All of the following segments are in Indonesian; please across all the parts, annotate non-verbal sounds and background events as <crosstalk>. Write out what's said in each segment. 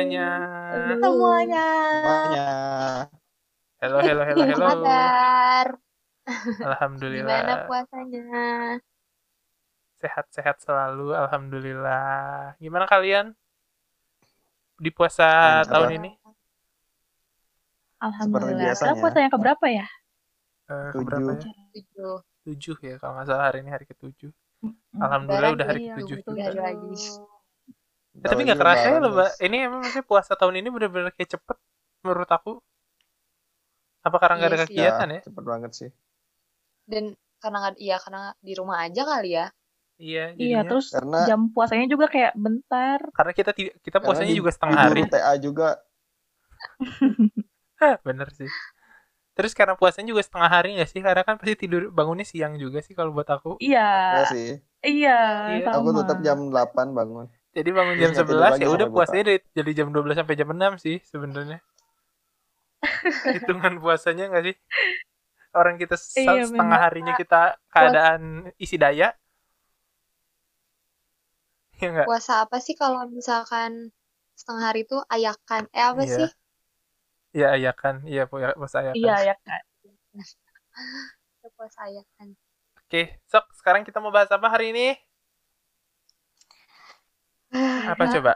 semuanya. Semuanya. Semuanya. Halo, halo, halo, halo. kabar? Alhamdulillah. Gimana puasanya? Sehat-sehat selalu, alhamdulillah. Gimana kalian? Di puasa tahun ini? Alhamdulillah. Sekarang puasa yang keberapa ya? Eh, Tujuh. keberapa ya? Tujuh. Tujuh ya, kalau nggak salah hari ini hari ketujuh. Alhamdulillah Lebaran udah hari iya, ketujuh juga. lagi. Eh, tapi nggak kerasa ya loh, Mbak. Ini emang maksudnya puasa tahun ini bener-bener kayak cepet menurut aku. Apa karena nggak ada Iya sih. kegiatan ya? Cepet banget sih. Dan karena nggak, iya karena di rumah aja kali ya. Iya, Iya, terus Karena jam puasanya juga kayak bentar. Karena kita kita puasanya di- juga setengah di hari. guru TA juga <laughs> Bener sih. Terus karena puasanya juga setengah hari nggak sih? Karena kan pasti tidur bangunnya siang juga sih kalau buat aku. Iya, ya sih. iya, Iya. sama. Aku tetap jam 8 bangun. Jadi bangun jam nggak tidur 11 lagi ya udah puasanya dari, dari jam 12 sampai jam 6 sih sebenarnya. <laughs> Hitungan puasanya nggak sih? Orang kita Iya, setengah bener. harinya kita keadaan isi daya. Ya nggak? Puasa apa sih kalau misalkan setengah hari itu ayakan? Eh apa Iya. sih? Ya ayakan, iya pu- puasa ayakan. Iya, ya kan. Ya, <laughs> Puasa ayakan. Oke, sok sekarang kita mau bahas apa hari ini? Apa coba?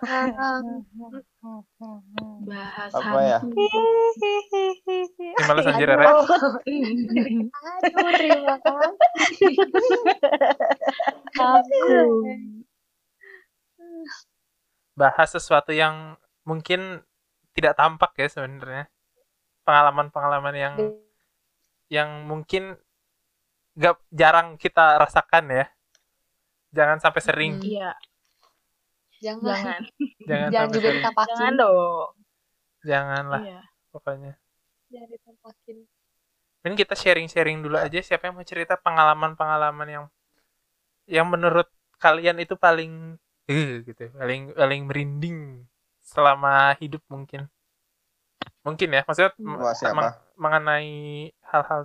Bahas Apa ya? Ini malas anjir Rere. Aduh, terima kasih. Takut. bahas sesuatu yang mungkin tidak tampak ya sebenarnya pengalaman-pengalaman yang yang mungkin gak jarang kita rasakan ya jangan sampai sering Hmm. Jangan, jangan. <laughs> jangan, jangan juga ditampakin. Jangan dong. janganlah Iya. pokoknya Jangan ditampakin. ini kita sharing-sharing dulu aja siapa yang mau cerita pengalaman-pengalaman yang yang menurut kalian itu paling eh gitu paling paling merinding selama hidup mungkin mungkin ya maksudnya m- Wah, siapa? meng- mengenai hal-hal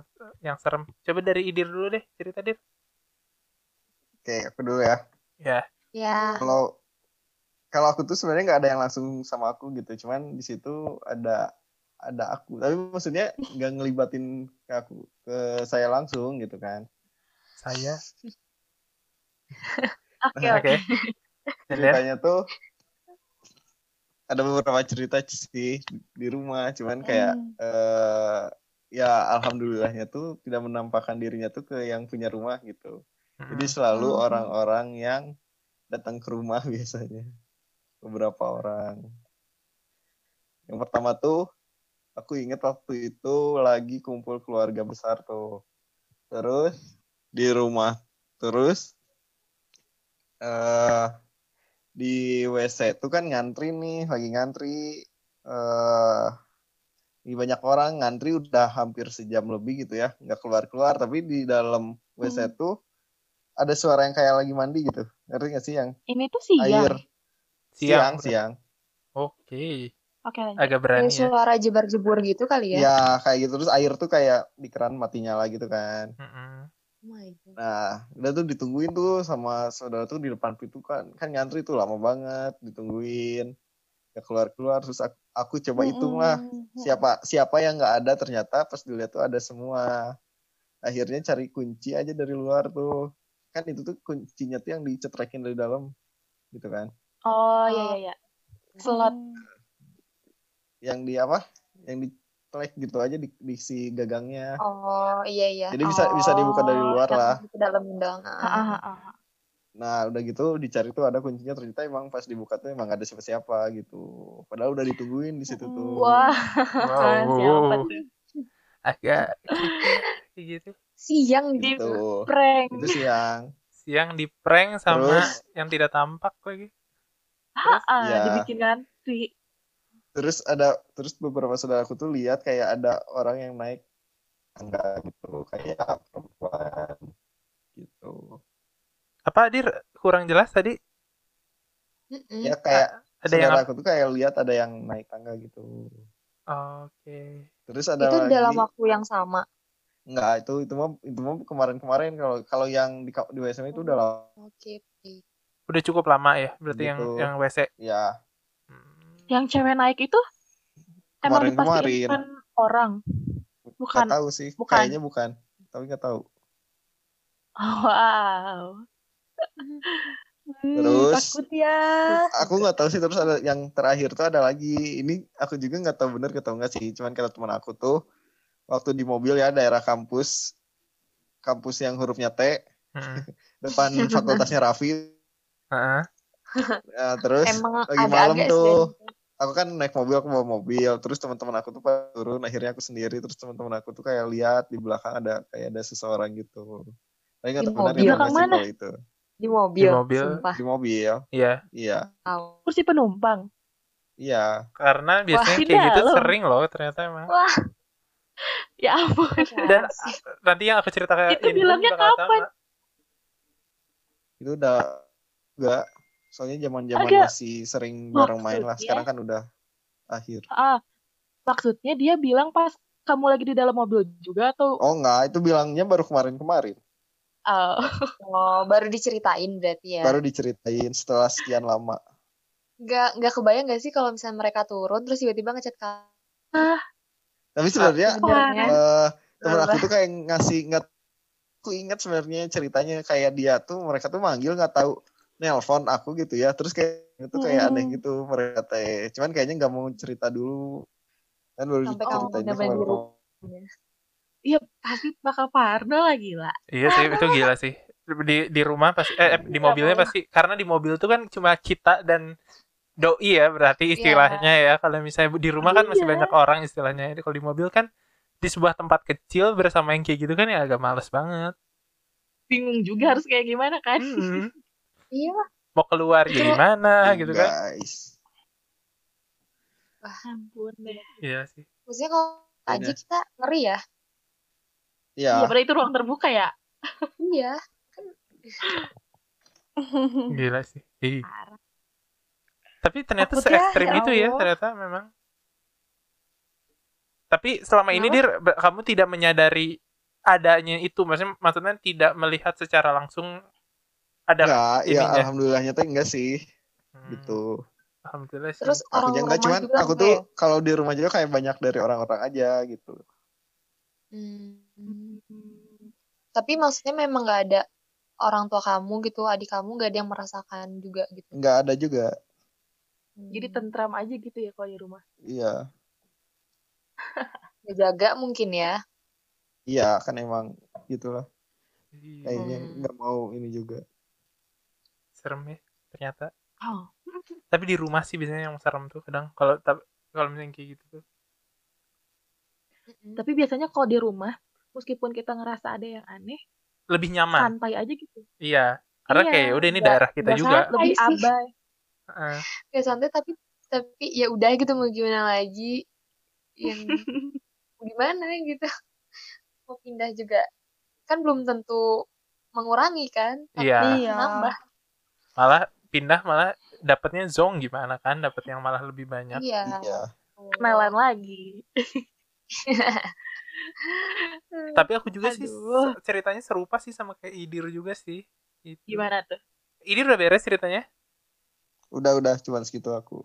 yang serem coba dari Idir dulu deh cerita Dir Oke, aku dulu ya. ya Ya. Kalau kalau aku tuh sebenarnya nggak ada yang langsung sama aku gitu. Cuman di situ ada ada aku. Tapi maksudnya nggak ngelibatin ke aku ke saya langsung gitu kan. saya <laughs> Oke, oke <laughs> oke. Ya, Ceritanya tuh ada beberapa cerita sih di rumah. Cuman kayak Hmm. eh ya alhamdulillahnya tuh tidak menampakkan dirinya tuh ke yang punya rumah gitu. Jadi Mm-mm. selalu Hmm. orang-orang yang datang ke rumah <laughs> biasanya. Beberapa orang. Yang pertama tuh aku inget waktu itu lagi kumpul keluarga besar tuh. Terus di rumah terus eh di WC tuh kan ngantri nih, lagi ngantri eh di banyak orang ngantri udah hampir sejam lebih gitu ya, nggak keluar-keluar tapi di dalam WC tuh ada suara yang kayak lagi mandi gitu. Ngerti gak sih yang Ini tuh siang. air siang siang siang. oke Oke, lanjut. agak Kayak berani ya suara jebar-jebur gitu kali ya. Ya kayak gitu terus air tuh kayak di keran mati nyala gitu kan. Mm-mm. Oh my God. Nah, udah tuh ditungguin tuh sama saudara tuh di depan pintu kan. Kan ngantri tuh lama banget ditungguin. Ya keluar-keluar terus aku, aku coba hitung lah siapa siapa yang nggak ada ternyata pas dilihat tuh ada semua. Akhirnya cari kunci aja dari luar tuh. Kan itu tuh kuncinya tuh yang dicetrekin dari dalam gitu kan. Oh, iya, iya, iya. Slot. Yang di apa? Yang di plek gitu aja di, di si gagangnya. Oh iya iya. Jadi bisa bisa dibuka dari Oh, luar lah. Ke dalam dong. Ah, ah, ah, ah. Nah, udah gitu dicari tuh ada kuncinya ternyata emang pas dibuka tuh emang gak ada siapa-siapa gitu. Padahal udah ditungguin di situ tuh. Wah, <laughs> wow siapa tuh? agak <laughs> gitu Siang di Gitu. Prank. Itu siang. siang di prank sama Terus? yang tidak tampak lagi Ah, ah, Ya. dibikin ngantri. Terus ada terus beberapa saudaraku tuh lihat kayak ada orang yang naik tangga gitu, kayak perempuan gitu. apa dir kurang jelas tadi Mm-mm. Ya kayak ada yang saudaraku tuh kayak lihat ada yang naik tangga gitu. oke Terus ada itu lagi dalam waktu yang sama. enggak itu itu mah itu mah kemarin-kemarin kalau kalau yang di di WSM itu udah lama Oke. Udah cukup lama ya berarti yang Gitu. yang WC ya Hmm. Yang cewek naik itu emang dipastiin bukan orang. Bukan. Nggak tahu sih, bukan. kayaknya bukan. Tapi nggak tahu. Wow. Hmm, Terus? takut ya. Aku nggak tahu sih terus ada yang terakhir tuh ada lagi. Ini aku juga nggak tahu bener atau enggak sih. Cuman kata teman aku tuh waktu di mobil ya daerah kampus kampus yang hurufnya T Mm-mm. <laughs> depan <laughs> fakultasnya Raffi. Heeh. Nah, terus Emang lagi malam tuh sih. aku kan naik mobil aku bawa mobil terus teman-teman aku tuh pada turun akhirnya aku sendiri terus teman-teman aku tuh kayak lihat di belakang ada kayak ada seseorang gitu tapi nggak Di tahu benar ya sih mana? kalau itu Di mobil. Di mobil. Sumpah. di mobil Iya, iya Tahu. Kursi penumpang. iya karena biasanya di kayak gitu dalam. sering loh ternyata emang. Wah. <laughs> Ya ampun. Dan nanti yang aku cerita kayak Itu ini bilangnya kapan? sama. itu udah enggak soalnya zaman zaman Agak masih sering bareng main lah. Sekarang kan udah akhir. Ah, maksudnya dia bilang pas kamu lagi di dalam mobil juga atau oh enggak. Itu bilangnya baru kemarin-kemarin. Ah, Oh, baru diceritain berarti ya. baru diceritain setelah sekian lama. Nggak, nggak kebayang nggak sih kalau misalnya mereka turun terus tiba-tiba ngechat kamu. tapi sebenarnya Sebenarnya. eh temen aku tuh kayak ngasih nggak aku ingat sebenarnya ceritanya kayak dia tuh mereka tuh manggil nggak tahu nelpon aku gitu ya terus kayak itu kayak aneh Hmm. gitu mereka teh cuman kayaknya nggak mau cerita dulu kan baru Sampai kamu kalau iya pasti bakal parno lah gila. Iya sih, itu gila sih. Di di rumah pasti eh eh, di Iya, mobilnya pasti karena di mobil tuh kan cuma kita dan doi ya berarti istilahnya ya. Kalau misalnya di rumah kan masih Iya. banyak orang istilahnya. Jadi kalau di mobil kan di sebuah tempat kecil bersama yang kayak gitu kan ya agak males banget. Bingung juga harus kayak gimana kan? Mm-mm. Iya. Mau keluar Itu- gimana gitu kan. guys Ampun deh. Iya sih. Maksudnya kalau aja Iya. kita ngeri ya. ya Iya, padahal itu ruang terbuka ya. Iya. <laughs> Gila sih. Ih. Tapi ternyata se ya, ekstrim ya itu ya ternyata memang. Tapi selama ini dir kamu tidak menyadari adanya itu, maksudnya maksudnya tidak melihat secara langsung ada enggak ya alhamdulillahnya tuh enggak sih Hmm, gitu Alhamdulillah sih. Terus aku orang juga rumah enggak cuman juga aku tuh ya? kalau di rumah juga kayak banyak dari orang-orang aja gitu Hmm. Tapi maksudnya memang nggak ada orang tua kamu gitu, adik kamu nggak ada yang merasakan juga gitu. enggak ada juga Jadi Hmm. tentram aja gitu ya kalau di rumah. iya <laughs> Ngejaga mungkin ya. iya kan emang gitulah kayaknya Hmm. nggak mau ini juga serem ya ternyata. Oh. Tapi di rumah sih biasanya yang serem tuh kadang kalau kalau misalnya kayak gitu tuh. Tapi biasanya kalau di rumah, meskipun kita ngerasa ada yang aneh, Lebih nyaman. santai aja gitu. Iya. Karena Iya, kayak udah ini nggak- daerah kita juga. Lebih abai. Heeh. Kayak santai tapi tapi ya udah gitu mau gimana lagi yang <laughs> gimana gitu mau pindah juga kan belum tentu mengurangi kan tapi Iya. Iya. nambah Malah pindah malah dapatnya zong gimana kan? Dapat yang malah lebih banyak. iya iya Kenalan lagi. <laughs> Tapi aku juga sih Aduh. se- ceritanya serupa sih sama kayak Idir juga sih. Itu. Gimana tuh? Idir udah beres ceritanya? udah udah cuman segitu aku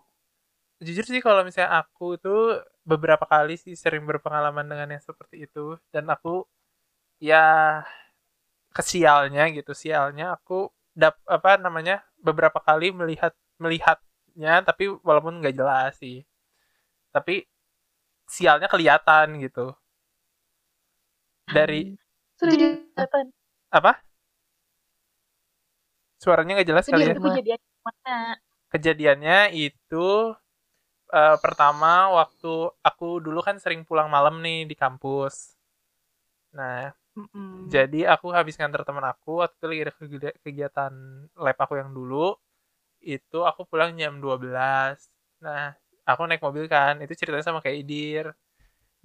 Jujur sih kalau misalnya aku tuh beberapa kali sih sering berpengalaman dengan yang seperti itu dan aku ya kesialnya gitu sialnya aku dap apa namanya beberapa kali melihat melihatnya tapi walaupun nggak jelas sih tapi sialnya kelihatan gitu dari Jadi- kelihatan. apa suaranya nggak jelas kali ya kejadian mana? kejadiannya itu eh, pertama waktu aku dulu kan sering pulang malam nih di kampus. Nah, Mm-mm. jadi aku habis nganter teman aku waktu itu lagi ada kegi- kegiatan lab aku yang dulu. Itu aku pulang jam 12. Nah, aku naik mobil kan. Itu ceritanya sama kayak Idir.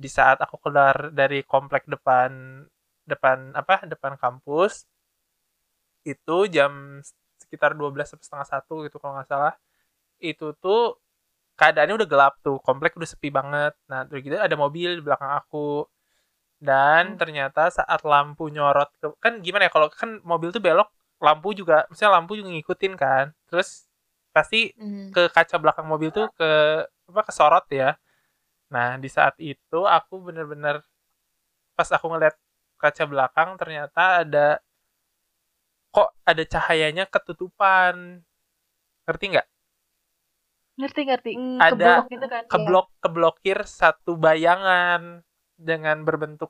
Di saat aku keluar dari komplek depan depan apa? Depan kampus itu jam sekitar 12 sampai setengah satu gitu kalau nggak salah itu tuh keadaannya udah gelap tuh komplek udah sepi banget nah terus gitu ada mobil di belakang aku dan ternyata saat lampu nyorot ke kan gimana ya kalau kan mobil tuh belok lampu juga misalnya lampu juga ngikutin kan terus pasti Hmm. ke kaca belakang mobil tuh ke apa kesorot ya nah di saat itu aku bener-bener pas aku ngeliat kaca belakang ternyata ada kok ada cahayanya ketutupan ngerti nggak Ngerti ngerti. Hmm, Ada- Keblok gitu kan. keblok keblokir satu bayangan dengan berbentuk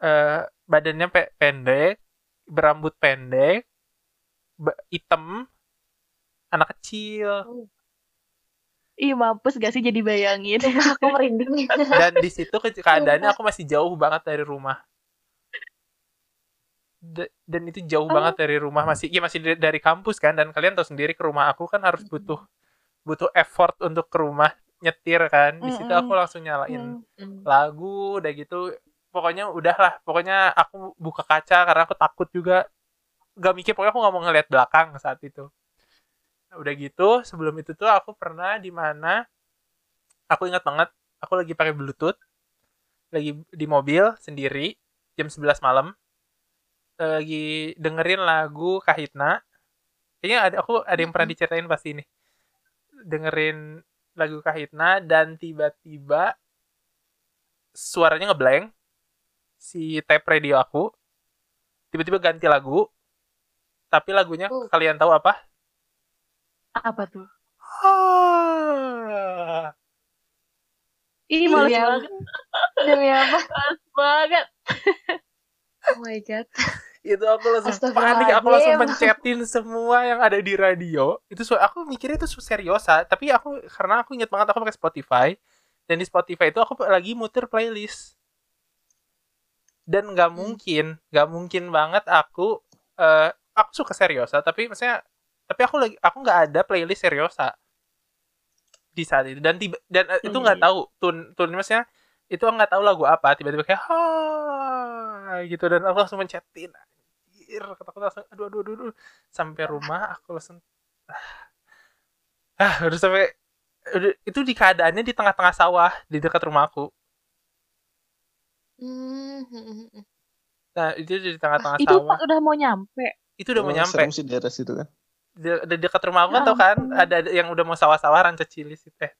eh, badannya pe- pendek berambut pendek hitam anak kecil. Ih mampus gak sih jadi bayangin. <laughs> aku merinding. <laughs> Dan di situ ke- keadaannya aku masih jauh banget dari rumah. Da- dan itu jauh Oh. banget dari rumah. Masih ya masih dari, dari kampus kan. Dan kalian tahu sendiri ke rumah aku kan harus butuh butuh effort untuk ke rumah nyetir kan. Di situ aku langsung nyalain lagu udah gitu. Pokoknya udahlah pokoknya aku buka kaca karena aku takut juga. Gak mikir pokoknya aku nggak mau ngeliat belakang saat itu. Nah, udah gitu sebelum itu tuh aku pernah di mana aku ingat banget aku lagi pakai bluetooth lagi di mobil sendiri jam 11 malam. Eh, lagi dengerin lagu Kahitna. Kayaknya ada aku ada yang pernah diceritain pasti ini dengerin lagu Kahitna dan tiba-tiba suaranya ngeblank si tape radio aku tiba-tiba ganti lagu tapi lagunya Oh. kalian tahu apa Apa tuh? Ah. Ih males Iya. banget. demi apa banget. <laughs> oh my god itu aku langsung panik aku langsung pencetin semua yang ada di radio. Itu su- aku mikirnya itu seriosa tapi aku karena aku inget banget aku pakai Spotify dan di Spotify itu aku lagi muter playlist. Dan nggak Hmm. mungkin nggak mungkin banget aku eh aku suka seriosa tapi maksudnya tapi aku lagi aku nggak ada playlist seriosa di saat itu. Dan tiba dan eh, itu nggak Hmm. tahu tun tun maksudnya itu nggak tahu lagu apa tiba-tiba kayak ha gitu. Dan aku langsung mencetin anjir ketakutan langsung aduh aduh aduh, aduh. sampai rumah aku langsung ah udah sampai udah, itu di keadaannya di tengah-tengah sawah di dekat rumah aku Hmm, hmm, hmm, nah itu di tengah-tengah Itu sawah pas udah mau nyampe. itu udah mau Emang nyampe sih daerah situ kan. di, di dekat rumah aku kan Ya tau kan ada ada yang udah mau sawah-sawah ranca cilis itu eh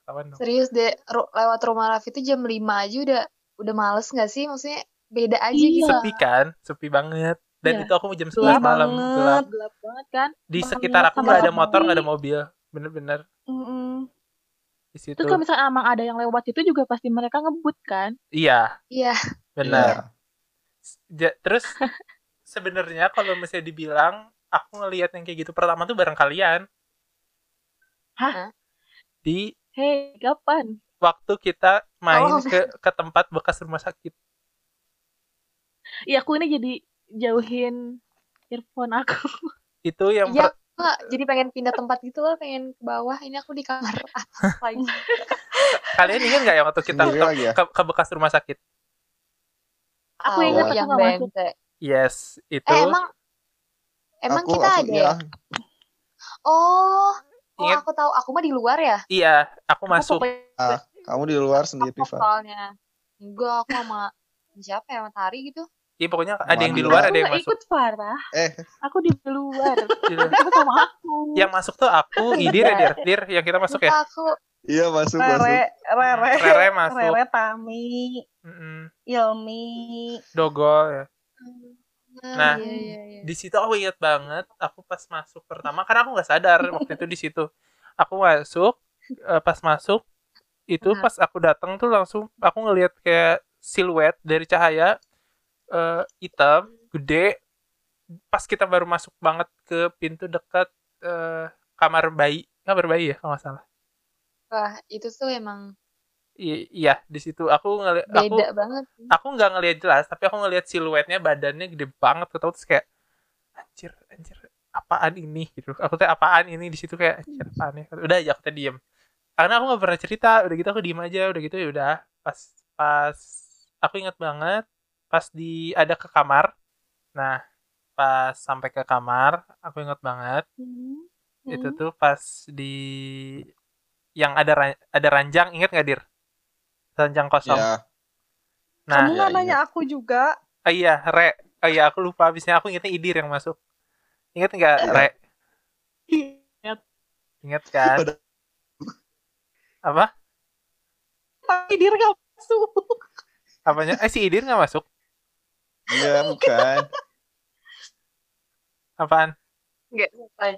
ketahuan dong. serius deh ru- lewat rumah Raffi itu jam 5 aja udah udah males nggak sih maksudnya beda aja Iya. gitu sepi kan sepi banget dan Iya. itu aku jam 11 Gelap malam banget. gelap Gelap banget kan. di Banget, sekitar aku nggak ada motor nggak ada mobil bener-bener Mm-mm. di situ Terus kalau misalnya emang ada yang lewat itu juga pasti mereka ngebut kan. iya iya benar Ja- terus sebenarnya kalau misalnya dibilang aku ngelihat yang kayak gitu pertama tuh bareng kalian Hah? di Hei, kapan? waktu kita main Oh. ke ke tempat bekas rumah sakit Iya, aku ini jadi jauhin earphone aku. <laughs> itu yang Iya. per- jadi pengen pindah tempat gitu loh pengen ke bawah ini aku di kamar <laughs> atas lagi kalian ingat nggak yang waktu kita ke, ya? ke, ke bekas rumah sakit Aku Tahu, ingat aku yang nggak masuk. Yes itu eh emang emang Aku- kita aku- ada iya. ya oh oh Ingat. aku tahu aku mah di luar ya iya aku Aku masuk pokoknya Ah, kamu di luar sendiri, Van. soalnya enggak aku sama siapa ya sama Tari gitu iya pokoknya ada yang di luar aku ada yang masuk ikut Farah. Eh, Aku <laughs> di luar. Aku sama aku. yang masuk tuh aku Idir ya Dir Dir yang kita masuk ya aku iya masuk masuk. Rere, Rere, Rere masuk. Rere, Tami, Mm-mm. Ilmi. Dogol ya Nah, iya, iya, iya. di situ aku ingat banget aku pas masuk pertama karena aku nggak sadar waktu itu di situ aku masuk eh, pas masuk itu Nah. pas aku datang tuh langsung aku ngelihat kayak siluet dari cahaya eh, hitam gede. Pas kita baru masuk banget ke pintu dekat eh, kamar bayi. Kamar bayi ya kalau nggak salah. Wah itu tuh emang I- iya di situ. Aku ngeliat aku beda banget aku nggak ngelihat jelas tapi aku ngelihat siluetnya badannya gede banget. Ketemu terus kayak anjir anjir apaan ini? Gitu. Aku teh apaan ini? Di situ kayak anjir apaan ya? Udah aja aku teh diem. Karena aku nggak pernah cerita. Udah gitu aku diem aja. Udah gitu ya udah. Pas pas aku ingat banget pas di ada ke kamar nah pas sampai ke kamar aku ingat banget Hmm. itu tuh pas di yang ada ran- ada ranjang ingat nggak dir ranjang kosong Ya, nah Kamu nggak Iya, nanya aku juga. Oh iya, Re. Oh iya, aku lupa. Abisnya aku ingetnya Idir yang masuk. Ingat nggak, Iya. Re? Ingat. Ingat kan? Apa Tapi dia nggak masuk. apanya eh si Idir nggak masuk Iya, bukan. apaan? Enggak, bukan.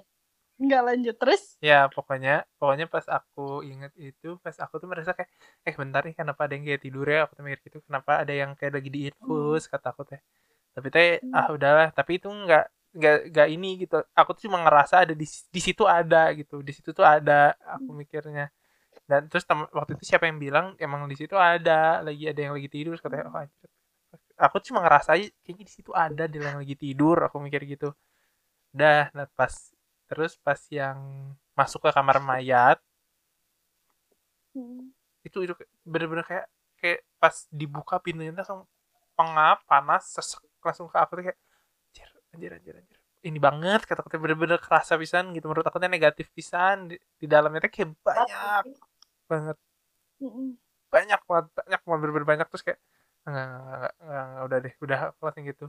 Nggak lanjut. Terus. ya pokoknya pokoknya pas aku inget itu pas aku tuh merasa kayak eh bentar nih kenapa ada yang kayak tidur ya? Aku tuh mikir gitu kenapa ada yang kayak lagi di infus kata aku teh. Tapi teh ah udahlah. Tapi itu nggak nggak nggak ini gitu. Aku tuh cuma ngerasa ada di di situ ada gitu. Di situ tuh ada aku mikirnya. Dan terus tem- waktu itu siapa yang bilang emang di situ ada lagi ada yang lagi tidur katanya oh anjir. Aku cuma ngerasa aja kayaknya di situ ada yang lagi tidur aku mikir gitu. Dah nah pas terus pas yang masuk ke kamar mayat itu itu kayak- bener-bener kayak kayak pas dibuka pintunya langsung pengap panas sesek langsung ke aku tuh kayak anjir anjir anjir anjir. Ini banget kata-kata bener-bener kerasa pisan gitu menurut aku tuh negatif pisan di, di dalamnya tuh kayak banyak banget. Banyak banget banyak banget bener-bener banyak terus kayak enggak enggak, enggak, udah deh udah langsung gitu.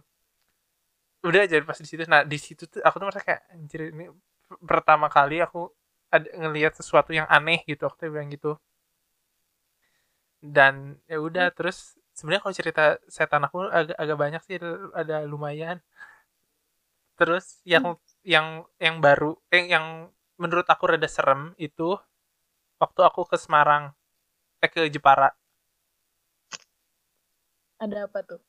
Udah aja pas di situ. Nah di situ tuh aku tuh merasa kayak anjir ini pertama kali aku ada ngelihat sesuatu yang aneh gitu aku tuh bilang gitu. Dan ya udah terus sebenarnya kalau cerita setan aku agak agak banyak sih ada, ada lumayan. Terus yang yang yang baru eh, yang menurut aku rada serem itu waktu aku ke Semarang eh ke Jepara Ada apa tuh?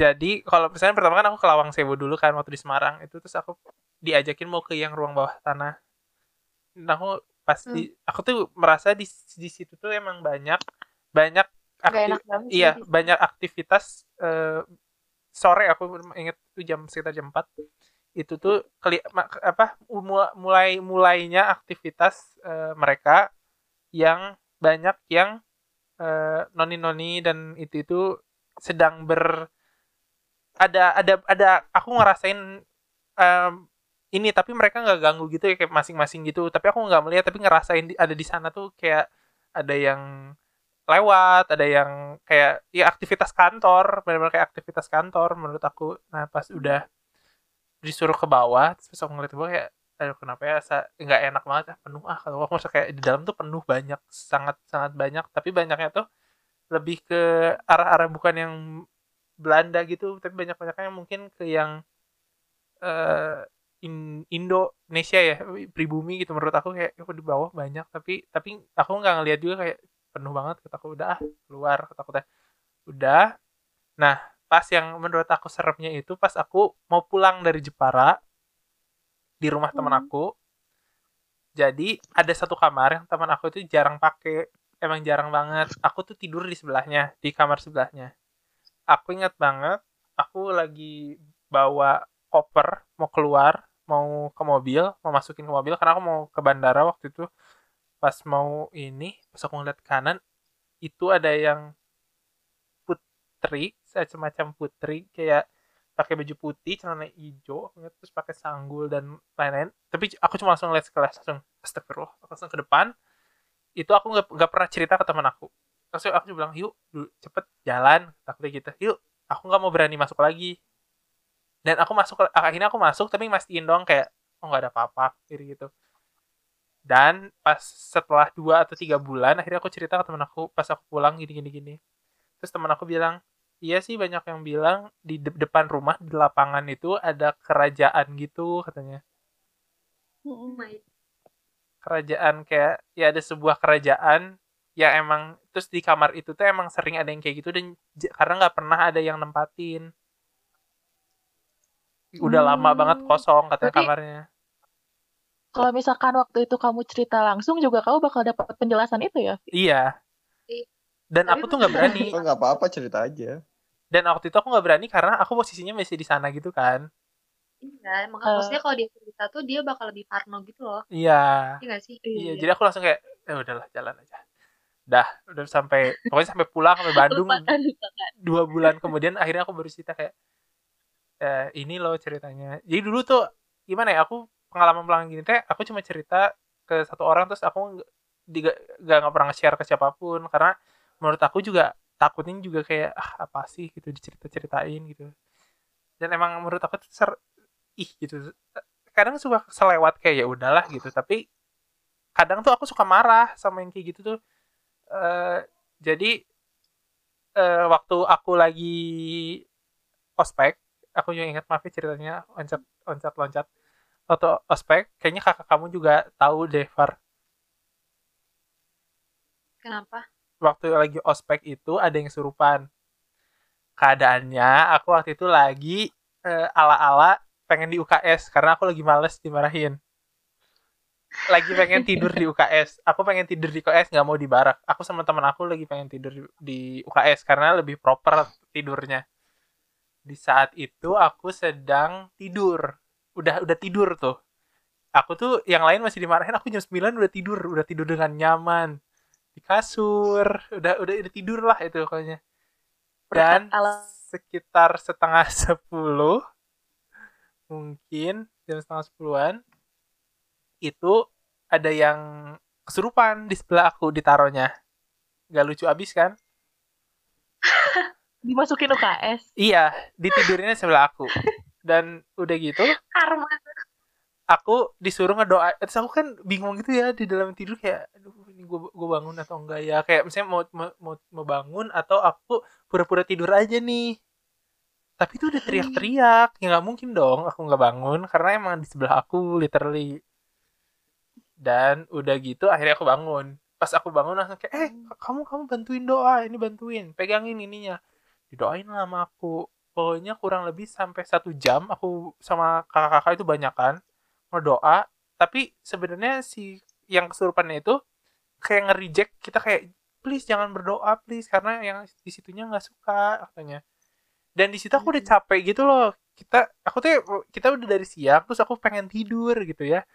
jadi kalau misalnya pertama kan aku ke Lawang Sewu dulu kan waktu di Semarang itu terus aku diajakin mau ke yang ruang bawah tanah nah aku pas di aku tuh merasa di di situ tuh emang banyak banyak Gak akti- enak banget sih iya situ. banyak aktivitas eh, sore aku inget itu jam sekitar jam 4 itu tuh keli apa mu- mulai mulainya aktivitas eh, mereka yang banyak yang eh, noni-noni dan itu itu sedang ber ada ada ada aku ngerasain em, ini tapi mereka nggak ganggu gitu ya kayak masing-masing gitu. Tapi aku nggak melihat tapi ngerasain di- ada di sana tuh kayak ada yang lewat ada yang kayak ya aktivitas kantor benar-benar kayak aktivitas kantor menurut aku. Nah pas udah disuruh ke bawah terus aku ngeliat bawah kayak aduh kenapa ya? Nggak enak banget ah, penuh. Ah kalau aku kayak di dalam tuh penuh banyak sangat sangat banyak. Tapi banyaknya tuh lebih ke arah-arah bukan yang Belanda gitu tapi banyak banyaknya mungkin ke yang eh in- Indonesia ya pribumi gitu. Menurut aku kayak aku di bawah banyak. Tapi tapi aku nggak ngeliat juga kayak penuh banget. Kata aku udah ah, keluar kata aku teh. Udah. Nah pas yang menurut aku seremnya itu pas aku mau pulang dari Jepara di rumah teman Hmm. aku. Jadi ada satu kamar yang teman aku itu jarang pakai. Emang jarang banget. Aku tuh tidur di sebelahnya di kamar sebelahnya. Aku ingat banget aku lagi bawa koper mau keluar mau ke mobil mau masukin ke mobil karena aku mau ke bandara waktu itu. Pas mau ini pas aku ngeliat kanan itu ada yang putri semacam putri kayak pakai baju putih celana hijau terus pakai sanggul dan lain-lain. Tapi aku cuma langsung lihat sekelas langsung astagfirullah. Aku langsung ke depan. Itu aku nggak pernah cerita ke teman aku. Terus aku juga bilang yuk cepet jalan takutnya gitu. Yuk aku nggak mau berani masuk lagi. Dan aku masuk akhirnya aku masuk tapi mastiin doang kayak oh nggak ada apa-apa gitu. Dan pas setelah dua atau tiga bulan akhirnya aku cerita ke teman aku pas aku pulang gini gini gini. Terus teman aku bilang iya sih banyak yang bilang di de- depan rumah di lapangan itu ada kerajaan gitu katanya Oh my kerajaan kayak ya ada sebuah kerajaan ya emang terus di kamar itu tuh emang sering ada yang kayak gitu dan karena nggak pernah ada yang nempatin udah lama Hmm. banget kosong katanya Berarti- kamarnya Kalau misalkan waktu itu kamu cerita langsung juga kamu bakal dapat penjelasan itu ya? iya Iya. dan Tapi aku tuh nggak berani Oh nggak apa-apa cerita aja. Dan waktu itu aku nggak berani karena aku posisinya masih di sana gitu kan Iya, maka Eh. maksudnya kalau dia cerita tuh dia bakal lebih parno gitu loh. iya Iya gak sih? iya jadi aku langsung kayak eh udahlah jalan aja dah udah sampai pokoknya sampai pulang sampai Bandung Lupakan, lupakan. dua bulan kemudian akhirnya aku baru cerita kayak eh, ini loh ceritanya jadi dulu tuh gimana ya aku pengalaman pulang gini teh aku cuma cerita ke satu orang terus aku nggak nggak nggak pernah nge-share ke siapa pun karena menurut aku juga takutnya juga kayak ah apa sih? gitu dicerita ceritain gitu. Dan emang menurut aku tuh ser ih gitu. Kadang suka selewat kayak ya udahlah gitu. Tapi kadang tuh aku suka marah sama yang kayak gitu tuh. Eh, jadi eh, waktu aku lagi ospek aku juga ingat maaf ya ceritanya loncat loncat loncat. Waktu ospek kayaknya kakak kamu juga tahu deh Far Kenapa? Waktu lagi ospek itu ada yang surupan. Keadaannya aku waktu itu lagi eh, ala-ala pengen di UKS karena aku lagi males dimarahin. Lagi pengen tidur di UKS aku pengen tidur di UKS nggak mau di barak. Aku sama teman aku lagi pengen tidur di, UKS karena lebih proper tidurnya. Di saat itu aku sedang tidur. Udah udah tidur tuh. Aku tuh yang lain masih dimarahin aku jam 9 udah tidur. Udah tidur dengan nyaman di kasur. Udah udah udah tidur lah itu pokoknya. Dan sekitar setengah <laughs> sepuluh mungkin jam setengah sepuluhan itu ada yang kesurupan di sebelah aku ditaruhnya. Gak lucu abis kan? <laughs> Dimasukin UKS. iya ditidurinnya sebelah aku. Dan udah gitu Karma. Aku disuruh ngedoa terus aku kan bingung gitu ya di dalam tidur kayak aduh ini gue gue bangun atau enggak ya? Kayak misalnya mau mau mau, bangun atau aku pura-pura tidur aja nih. Tapi itu udah teriak-teriak. Ya nggak mungkin dong aku nggak bangun karena emang di sebelah aku literally. Dan udah gitu akhirnya aku bangun. Pas aku bangun langsung kayak eh kamu kamu bantuin doa ini bantuin pegangin ininya. Didoain lah sama aku. Pokoknya kurang lebih sampai satu jam aku sama kakak-kakak itu banyakan ngedoa tapi sebenarnya si yang kesurupannya itu kayak nge-reject kita kayak please jangan berdoa please karena yang di situnya nggak suka katanya. Dan di situ aku udah capek gitu loh. Kita aku tuh kita udah dari siang terus aku pengen tidur gitu ya.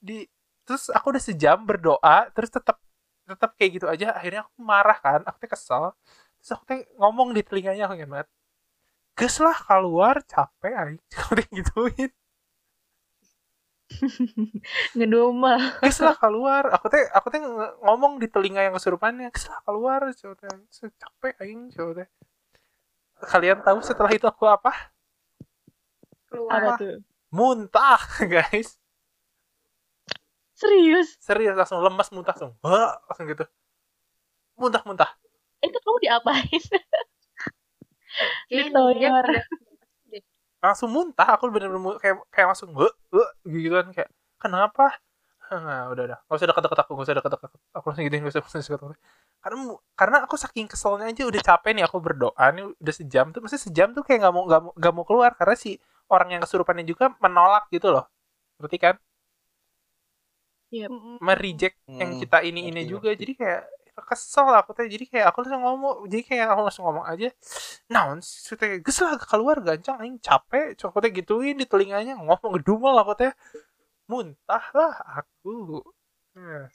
Di terus aku udah sejam berdoa terus tetap tetap kayak gitu aja. Akhirnya aku marah kan aku tuh kesel. Terus aku tuh ngomong di telinganya aku ingat banget. Ges lah keluar capek aja <laughs> aku tuh gituin <laughs> Ngedumel. ges lah keluar aku teh aku teh ng- ngomong di telinga yang kesurupannya ges lah keluar coba teh capek aing coba teh kalian tahu setelah itu aku apa Keluar. Apa tuh? muntah <laughs> guys Serius? serius langsung lemas muntah langsung Wah, langsung gitu muntah muntah Itu kamu diapain? Kayaknya <laughs> Ditoyor. Langsung muntah aku bener-bener kayak kayak langsung Wah, wah, gitu kan kayak kenapa? <laughs> Nah, udah udah. Nggak usah deket-deket aku nggak usah deket-deket aku. Aku langsung gituin nggak usah nggak usah deket-deket. karena karena aku saking keselnya aja udah capek nih aku berdoa nih udah sejam tuh maksudnya sejam tuh kayak nggak mau nggak mau nggak mau keluar karena si orang yang kesurupannya juga menolak gitu loh. Berarti kan? Mereject yang Hmm, kita ini ini juga. jadi kayak kesel aku tuh jadi kayak aku langsung ngomong jadi kayak aku langsung ngomong aja naon sih teh geus lah keluar gancang aing capek. Cok teh gituin di telinganya ngomong gedumel aku teh muntah lah aku. Hmm.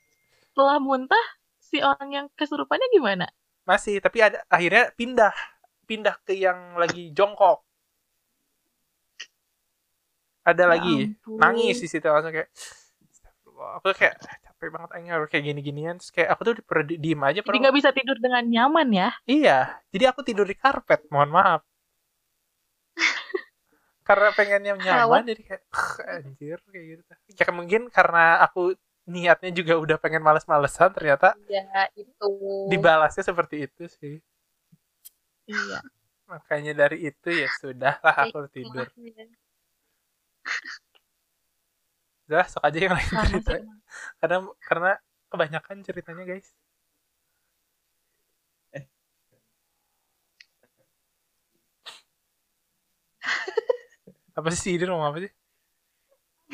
Setelah muntah, si orang yang kesurupannya gimana? masih tapi ada akhirnya pindah pindah ke yang lagi jongkok. Ada Ya lagi ampun. nangis di situ langsung kayak aku kayak "Ah, capek banget aing harus kayak gini-ginian terus kayak aku tuh pernah di- diem aja Jadi nggak bisa tidur dengan nyaman ya? Iya, jadi aku tidur di karpet, mohon maaf. <laughs> karena pengen yang nyaman, jadi kayak "Ugh, anjir kayak gitu. Ya mungkin karena aku niatnya juga udah pengen males-malesan, ternyata Ya itu. dibalasnya seperti itu sih. Iya. Makanya dari itu ya sudah lah aku tidur. Udah, sok aja yang lain sih cerita. Karena karena kebanyakan ceritanya guys. <laughs> Apa sih Idin ngomong apa sih?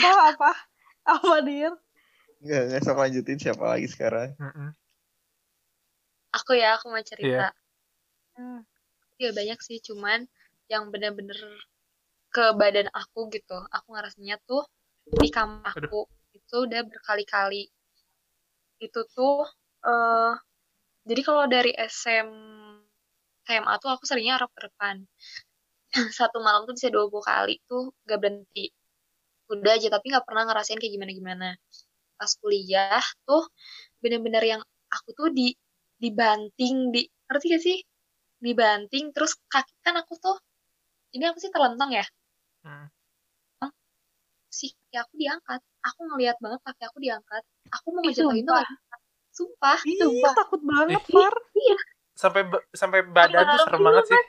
Apa apa? Apa dir? Nggak, nggak sok lanjutin siapa lagi sekarang. Mm-mm. Aku ya, aku mau cerita. Iya. Hmm. Ya banyak sih, cuman yang bener-bener ke badan aku gitu. Aku ngerasanya tuh di kamar aku itu udah berkali-kali. Itu tuh eh jadi kalau dari SM SMA tuh aku seringnya arep-arepan. <laughs> Satu malam tuh bisa 20 kali tuh gak berhenti. Udah aja tapi nggak pernah ngerasain kayak gimana-gimana. Pas kuliah tuh bener-bener yang aku tuh di dibanting di ngerti gak sih dibanting terus kaki kan aku tuh ini aku sih terlentang ya Hmm. Kaki aku diangkat. Aku ngelihat banget kaki aku diangkat. Aku mau ngejatuhin tuh sumpah. Ih, Sumpah. takut banget. Far. sampai ba- sampai badan tuh serem banget sih.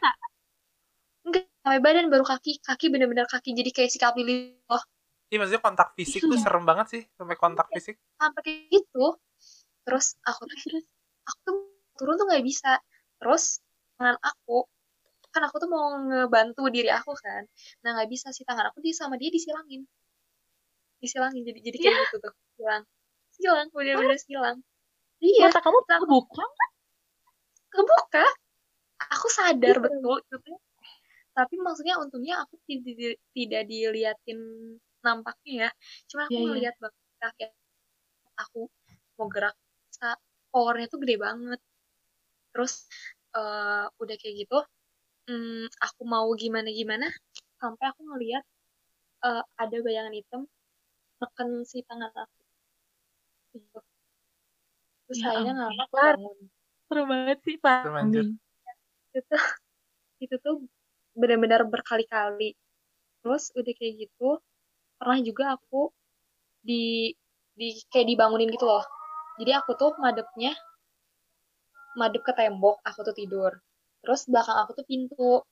enggak sampai badan baru kaki. Kaki bener-bener kaki jadi kayak sikap lili loh. Iya maksudnya kontak fisik tuh serem banget sih sampai kontak fisik. sampai kayak gitu. Terus aku tuh aku tuh turun tuh nggak bisa. Terus tangan aku kan aku tuh mau ngebantu diri aku kan. Nah nggak bisa sih tangan aku dia sama dia disilangin disilangin jadi jadi kayak gitu tuh. Silang. Silang bener-bener silang. Iya. Mata kamu terbuka? kebuka aku sadar betul itu tuh tapi maksudnya untungnya aku tidak tidak diliatin nampaknya ya. Cuma aku Iya, iya. ngeliat banget kaki aku mau gerak powernya tuh gede banget. Terus eh, udah kayak gitu hmm, aku mau gimana gimana sampai aku ngeliat eh, ada bayangan hitam neken si tangan aku gitu. terus Ya akhirnya Far. bangun Seru banget sih, Pak. Serem, anjir. itu itu tuh benar-benar berkali-kali terus udah kayak gitu pernah juga aku di di kayak dibangunin gitu loh jadi aku tuh madepnya madep ke tembok aku tuh tidur terus belakang aku tuh pintu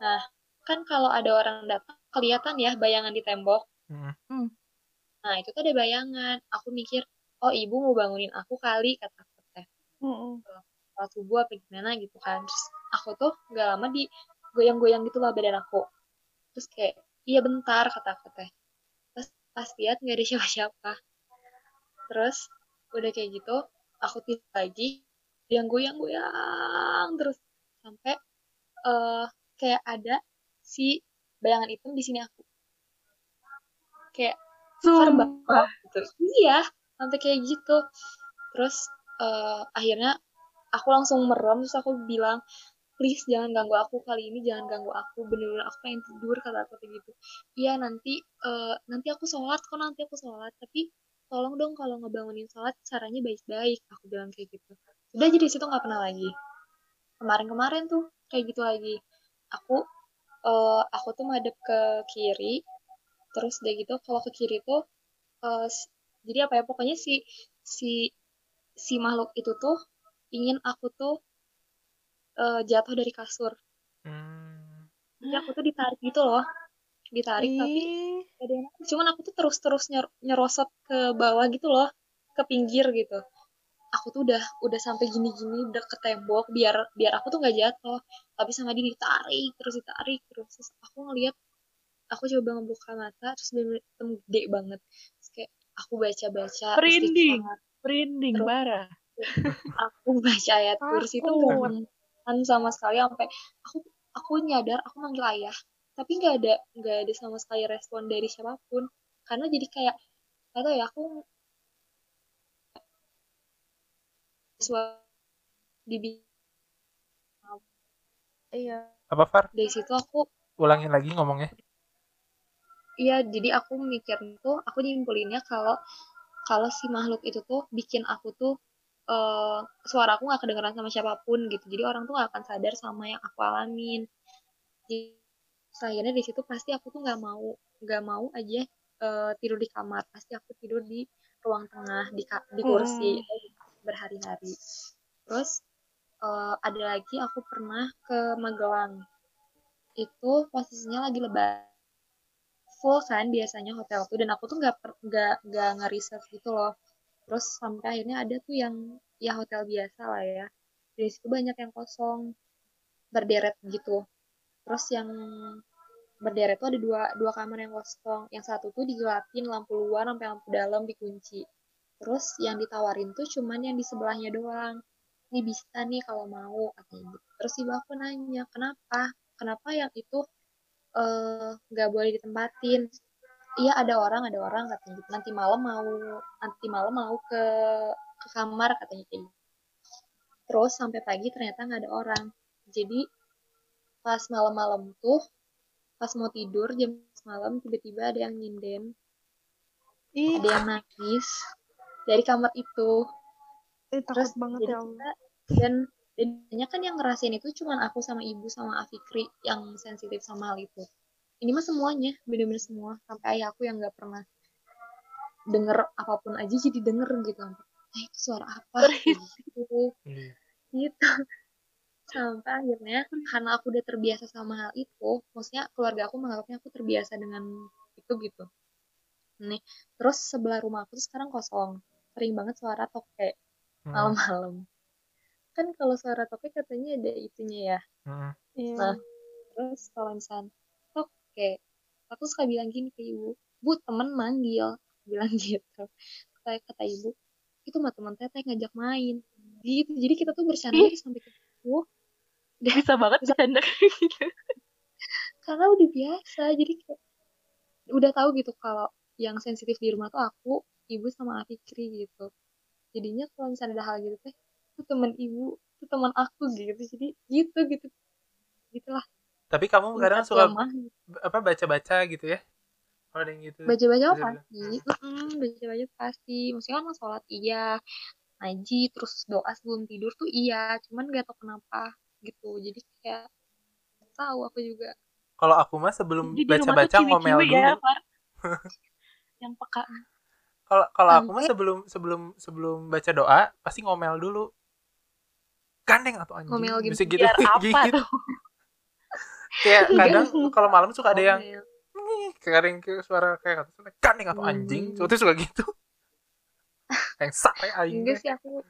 nah kan kalau ada orang datang kelihatan ya bayangan di tembok Hmm. Nah itu tuh ada bayangan. Aku mikir oh ibu mau bangunin aku kali kata aku teh. Mm-mm. sholat subuh apa gimana gitu kan. Terus aku tuh gak lama di goyang-goyang gitu lah badan aku. Terus kayak iya bentar kata aku teh. Terus pas lihat nggak ada siapa-siapa. Terus udah kayak gitu aku tidur lagi yang goyang-goyang terus. Sampai eh kayak ada si bayangan hitam di sini aku. Kayak gitu. Iya, sampai kayak gitu. Terus eh, akhirnya aku langsung merem terus aku bilang please jangan ganggu aku kali ini jangan ganggu aku. Bener-bener aku pengen tidur kata aku kayak gitu. Iya nanti eh, nanti aku sholat kok nanti aku sholat. Tapi tolong dong kalau ngebangunin sholat caranya baik-baik aku bilang kayak gitu. Udah jadi situ nggak pernah lagi. Kemarin-kemarin tuh kayak gitu lagi. Aku eh, aku tuh madep ke kiri terus udah gitu kalau ke kiri tuh eh, s- jadi apa ya pokoknya si si si makhluk itu tuh ingin aku tuh eh, jatuh dari kasur Hmm. jadi aku tuh ditarik gitu loh ditarik tapi Ih, gak ada yang nangkep. cuman aku tuh terus terus nyerosot ke bawah gitu loh ke pinggir gitu aku tuh udah udah sampai gini-gini udah ke tembok biar biar aku tuh nggak jatuh tapi sama dia ditarik terus ditarik terus Terus aku ngeliat aku coba ngebuka mata terus bener gede banget terus kayak aku baca-baca Merinding. istighfar. Merinding, Terus- parah. aku baca ayat kursi itu kan sama sekali sampai aku aku nyadar aku manggil ayah tapi nggak ada nggak ada sama sekali respon dari siapa pun karena jadi kayak nggak tahu ya aku di iya. Apa Far? dari situ aku Ulangin lagi ngomongnya. Iya, jadi aku mikir tuh, aku nyimpulinnya kalau kalau si makhluk itu tuh bikin aku tuh eh suara aku nggak kedengeran sama siapa pun gitu. Jadi orang tuh nggak akan sadar sama yang aku alamin. Jadi akhirnya di situ pasti aku tuh nggak mau nggak mau aja eh, tidur di kamar. Pasti aku tidur di ruang tengah di di kursi berhari-hari. Terus eh, ada lagi aku pernah ke Magelang. Itu posisinya lagi lebaran full kan biasanya hotel tuh. Dan aku tuh nggak nggak nggak nge-reserve gitu loh. Terus sampai akhirnya ada tuh yang ya hotel biasa lah ya. Di situ banyak yang kosong berderet gitu. Terus yang berderet tuh ada dua dua kamar yang kosong. Yang satu tuh digelapin lampu luar sampai lampu dalam dikunci. Terus yang ditawarin tuh cuman yang di sebelahnya doang. Ini bisa nih kalau mau katanya gitu. Terus ibu aku nanya kenapa? Kenapa yang itu eh, nggak boleh ditempatin. Iya ada orang ada orang katanya gitu. Nanti malam mau nanti malam mau ke ke kamar katanya kayak gitu. Terus sampai pagi ternyata nggak ada orang. Jadi pas malam-malam tuh pas mau tidur jam malam tiba-tiba ada yang nyinden. Ih, ada yang nangis dari kamar itu. Eh, terus banget jadi ya kita dan dan banyak kan yang ngerasain itu cuman aku sama ibu sama Afikri yang sensitif sama hal itu. Ini mah semuanya bener-bener semua. Sampai ayah aku yang nggak pernah denger apa pun aja jadi denger gitu. Nah itu suara apa? Gitu. Iya. gitu. Sampai akhirnya karena aku udah terbiasa sama hal itu maksudnya keluarga aku menganggapnya aku terbiasa dengan itu gitu. Nih terus sebelah rumah aku tuh sekarang kosong. Sering banget suara toke Hmm. malam-malam kan kalau suara toke katanya ada itunya ya. Hmm. Iya. Nah, terus kalau misalnya toke aku suka bilang gini ke ibu bu temen manggil. Aku bilang <laughs> gitu. Kayak kata ibu itu mah teman teteh ngajak main. Gitu jadi kita tuh bercanda sampai ke ibu Bisa banget <laughs> bercanda kayak gitu. karena udah biasa jadi kayak udah tahu gitu kalau yang sensitif di rumah tuh aku ibu sama Afikri gitu. Jadinya kalau misalnya ada hal gitu teh itu teman ibu itu teman aku gitu jadi gitu gitu gitulah Tapi kamu kadang suka lemah apa baca-baca gitu ya? Kalau ada yang gitu. baca-baca Baca-baca. pasti baca-baca pasti maksudnya kan sholat iya ngaji terus doa sebelum tidur tuh iya cuman gak tau kenapa gitu jadi kayak tahu aku juga Kalau aku mah sebelum baca-baca ngomel ciwi-ciwi dulu. ya. <laughs> Yang peka. Kalau kalau aku mah sebelum sebelum sebelum baca doa pasti ngomel dulu. Gandeng atau anjing. Ngomel gitu. Bisa gitu. <laughs> Apa Gitu. tuh? Kayak Enggak. kadang kalau malam suka ada yang kadang kayak suara kayak kata gandeng atau anjing. Hmm. Suka suka gitu. <laughs> Yang sate aing enggak teh. sih aku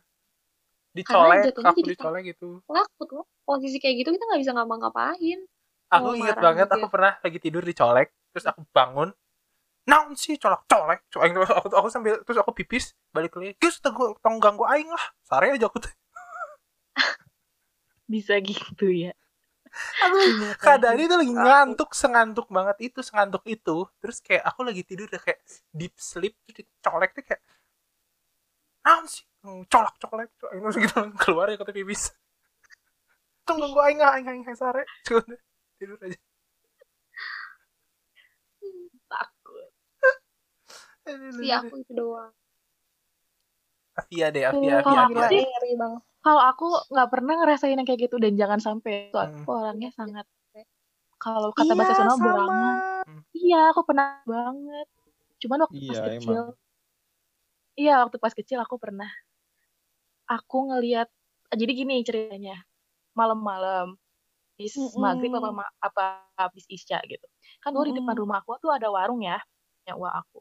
dicolek, aku dicolek gitu. takut loh posisi kayak gitu kita nggak bisa ngapa-ngapain Aku inget banget aku pernah lagi tidur dicolek, terus aku bangun. Naon sih colek-colek. So, aing- aku aku sambil terus aku pipis balik lagi. Geus tunggu tong ganggu aing lah. Sare aja aku teh. <laughs> Bisa gitu ya. Iya, keadaan itu lagi ngantuk sengantuk banget itu sengantuk itu. Terus kayak aku lagi tidur udah kayak deep sleep terus dicolek tuh kayak naon sih? Hmm, colak colek colek terus <laughs> gitu. Keluar ya kata pipis tunggu gua aing aing aing sare. Cuman tidur aja. Takut. sih aku itu doang. Afia deh Afia Afia aku Afia. ngeri banget. Kalau aku nggak pernah ngerasain yang kayak gitu dan jangan sampai tuh Hmm. aku orangnya sangat kalau kata Iya, bahasa sama. berangan. Iya, aku pernah banget. Cuman waktu pas Iya, kecil. emang. Iya, waktu pas kecil aku pernah. Aku ngelihat jadi gini ceritanya. Malam-malam habis Mm-mm. maghrib apa ma- apa habis isya gitu. Kan dulu di depan rumah aku tuh ada warung ya, punya uang aku.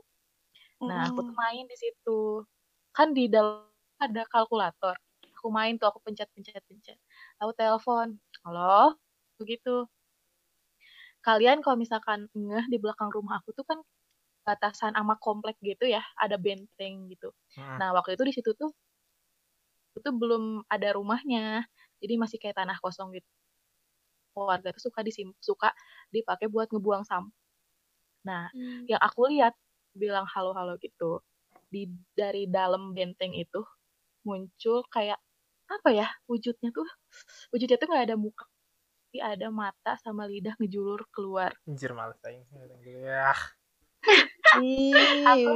Nah, aku tuh main di situ. Kan di dalam ada kalkulator. Aku main tuh, aku pencet-pencet-pencet. Aku telepon, halo, begitu. Kalian kalau misalkan ngeh di belakang rumah aku tuh kan batasan sama komplek gitu ya, ada benteng gitu. Hmm. Nah, waktu itu di situ tuh itu belum ada rumahnya. Jadi masih kayak tanah kosong gitu. Warga tuh suka disim suka dipakai buat ngebuang sampah. Nah, yang aku lihat bilang halo-halo gitu di dari dalam benteng itu muncul kayak apa ya wujudnya tuh wujudnya tuh nggak ada muka tapi ada mata sama lidah ngejulur keluar. Anjir males aing ya <laughs> aku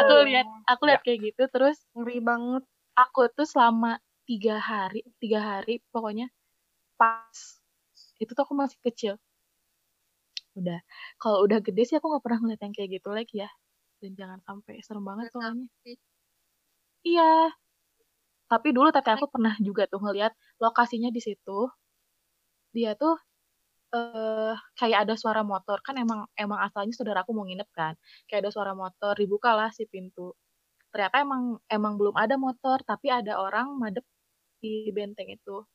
aku lihat aku lihat kayak gitu terus ngeri banget. aku tuh selama tiga hari tiga hari pokoknya pas itu tuh aku masih kecil. Udah kalau udah gede sih aku nggak pernah ngeliat yang kayak gitu lagi ya. Dan jangan sampai serem banget soalnya. iya tapi dulu tete aku pernah juga tuh ngeliat lokasinya di situ. Dia tuh eh kayak ada suara motor. Kan emang emang asalnya saudaraku mau nginep kan. Kayak ada suara motor dibukalah si pintu. Ternyata emang emang belum ada motor tapi ada orang madep di benteng itu.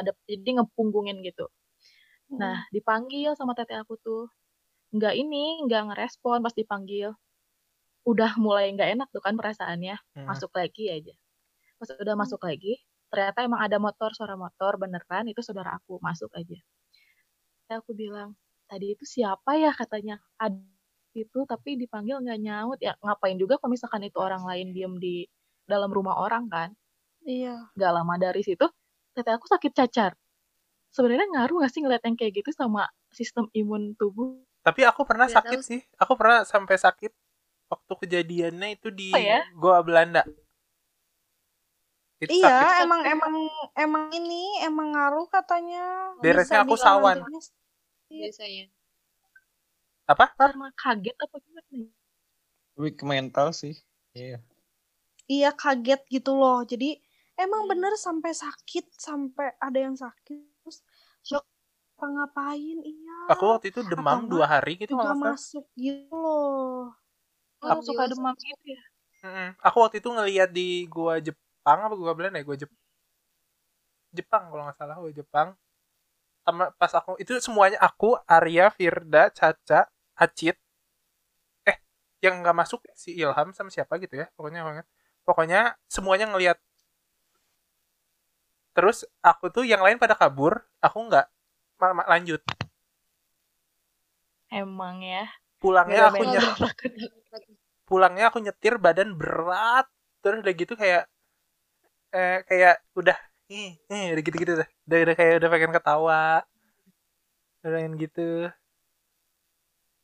Ada jadi ngepunggungin gitu. Nah dipanggil sama tete aku tuh. Nggak ini nggak ngerespon pas dipanggil. Udah mulai nggak enak tuh kan perasaannya. Hmm. masuk lagi aja pas udah masuk lagi ternyata emang ada motor suara motor beneran itu saudara aku masuk aja. Terus aku bilang tadi itu siapa ya? katanya. Ada itu tapi dipanggil nggak nyaut. Ya ngapain juga kalau misalkan itu orang lain diem di dalam rumah orang kan? Iya. nggak lama dari situ tete aku sakit cacar. Sebenarnya ngaruh nggak sih ngeliat yang kayak gitu sama sistem imun tubuh? Tapi aku pernah sakit tahu sih. Aku pernah sampai sakit waktu kejadiannya itu di Oh ya? Goa Belanda Iya, sakit emang emang emang ini emang ngaruh katanya. Beresnya aku sawan. Iya. biasanya apa karena kaget apa gimana nih? Lebih ke mental sih. Iya. Iya kaget gitu loh. Jadi emang Hmm. bener sampai sakit, sampai ada yang sakit terus Shock. apa ngapain iya. Aku waktu itu demam Atau dua hari gitu nggak masuk gitu loh. Oh, Aku suka juga demam gitu ya. Aku waktu itu ngeliat di gua Jepang apa gua Belanda ya gua Jep Jepang kalau nggak salah gua Jepang. Sama pas aku itu semuanya aku Arya Firda Caca Acit. Eh yang nggak masuk si Ilham sama siapa gitu ya pokoknya pokoknya, pokoknya semuanya ngelihat terus aku tuh yang lain pada kabur aku nggak lanjut. Emang ya. pulangnya aku Nggak nyet ada pulangnya aku nyetir badan berat. Terus udah gitu kayak eh kayak udah ih ih udah gitu gitu udah udah, udah kayak udah pengen ketawa udah pengen gitu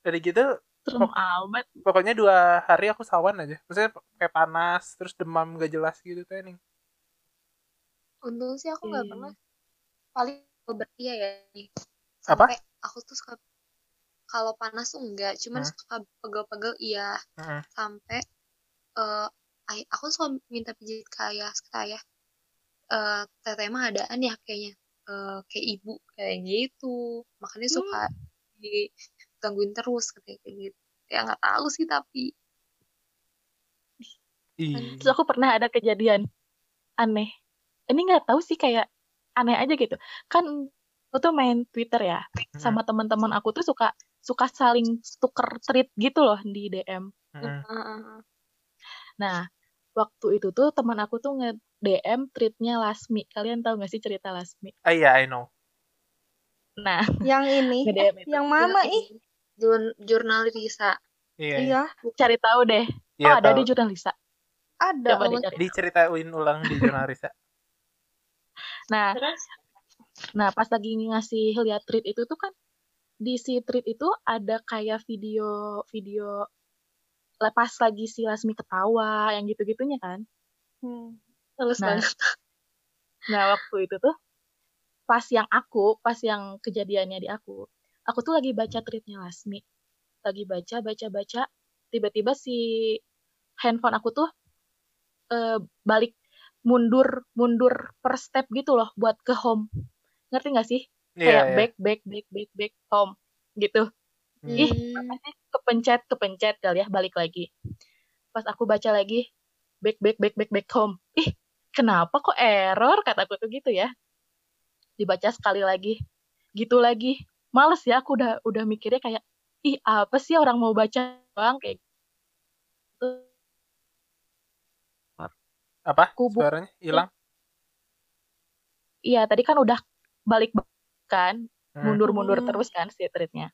udah gitu Serem amat. pokoknya dua hari aku sawan aja maksudnya kayak panas terus demam gak jelas gitu tuh nih Untung sih aku nggak Iya. pernah. Paling beria ya nih. Apa? Aku tuh suka kalau panas tuh enggak, cuman Hmm. suka pegel-pegel iya. Heeh. Sampai eh ay- aku suka minta pijit ke ayah, ke ayah. Eh teteh mah adaan ya kayaknya. Eh kayak ibu kayak gitu. Makanya suka digangguin terus kayak kayak gitu. Ya nggak tahu sih tapi Ih. Terus aku pernah ada kejadian aneh. Ini nggak tahu sih kayak aneh aja gitu. Kan aku tuh main Twitter ya, sama teman-teman aku tuh suka suka saling tuker tweet gitu loh di DM. Heeh. Nah, waktu itu tuh teman aku tuh nge-DM tweetnya Lasmi. Kalian tahu nggak sih cerita Lasmi? Ah iya I know Nah, Yang ini, <laughs> itu. yang mana ih? jurn- jurnalis Risa. iya iya Iya, Cari tahu deh. Iya, oh, ada tahu. di jurnalisa. ada. Coba dicari. diceritain ulang di jurnal Risa <laughs> Nah, Terus Nah, pas lagi ngasih lihat tweet itu tuh kan di si tweet itu ada kayak video video lepas lagi si Lasmi ketawa yang gitu-gitunya kan. Hmm. terus Nah. banget. <laughs> Nah, waktu itu tuh pas yang aku, pas yang kejadiannya di aku, aku tuh lagi baca tweetnya Lasmi. Lagi baca, baca, baca, tiba-tiba si handphone aku tuh eh, balik mundur mundur per step gitu loh buat ke home. Ngerti nggak sih? iya kayak iya back back back back back home gitu Hmm. ih kepencet kepencet kali ya balik lagi pas aku baca lagi back back back back back home ih kenapa kok error kataku tuh gitu ya dibaca sekali lagi gitu lagi males ya aku udah udah mikirnya kayak ih apa sih orang mau baca bang kayak gitu apa Kubu. suaranya hilang iya tadi kan udah balik kan Hmm. mundur-mundur Hmm. terus kan si tweetnya.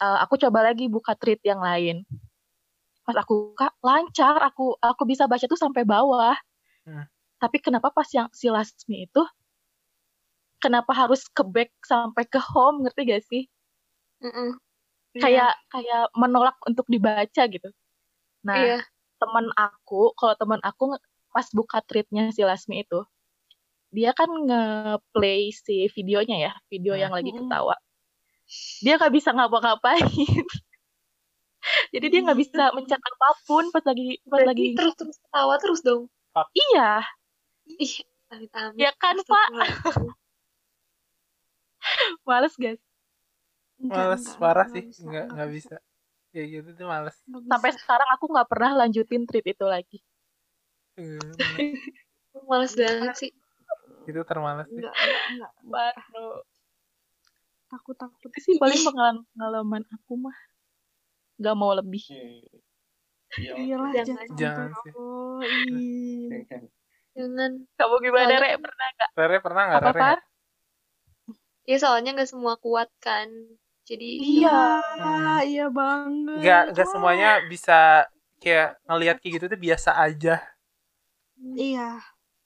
Eh, aku coba lagi buka tweet yang lain. Pas aku buka lancar, aku aku bisa baca tuh sampai bawah. Hmm. Tapi kenapa pas yang si Lasmi itu kenapa harus ke back sampai ke home ngerti gak sih? Mm-mm. Kayak kayak menolak untuk dibaca gitu. Nah, Iya. teman aku, kalau teman aku pas buka tweetnya si Lasmi itu, dia kan nge-play si videonya ya, video yang lagi ketawa. Dia nggak bisa ngapa-ngapain. <laughs> Jadi dia nggak bisa mencet apa pun pas lagi pas Berarti lagi terus terus ketawa terus dong. iya, Ih, amit-amit. ya kan Pak, <laughs> males guys. Males enggak, parah enggak sih nggak nggak bisa kayak gitu tuh males. Sampai sekarang aku nggak pernah lanjutin tweet itu lagi. <laughs> Males banget sih. itu termales sih Enggak, enggak, enggak. Baru Takut, takut. sih paling pengalaman pengalaman aku mah nggak mau lebih. Iya. Iyalah, Jangan. jangan. Jangan. Oh, ih. <laughs> Jangan. Kamu gimana Re? Pernah nggak? Rere pernah nggak Apa Rere Par? Ya soalnya nggak semua kuat kan. Jadi Iya, Hmm. iya banget. nggak nggak semuanya bisa kayak ngelihat kayak gitu tuh biasa aja Iya.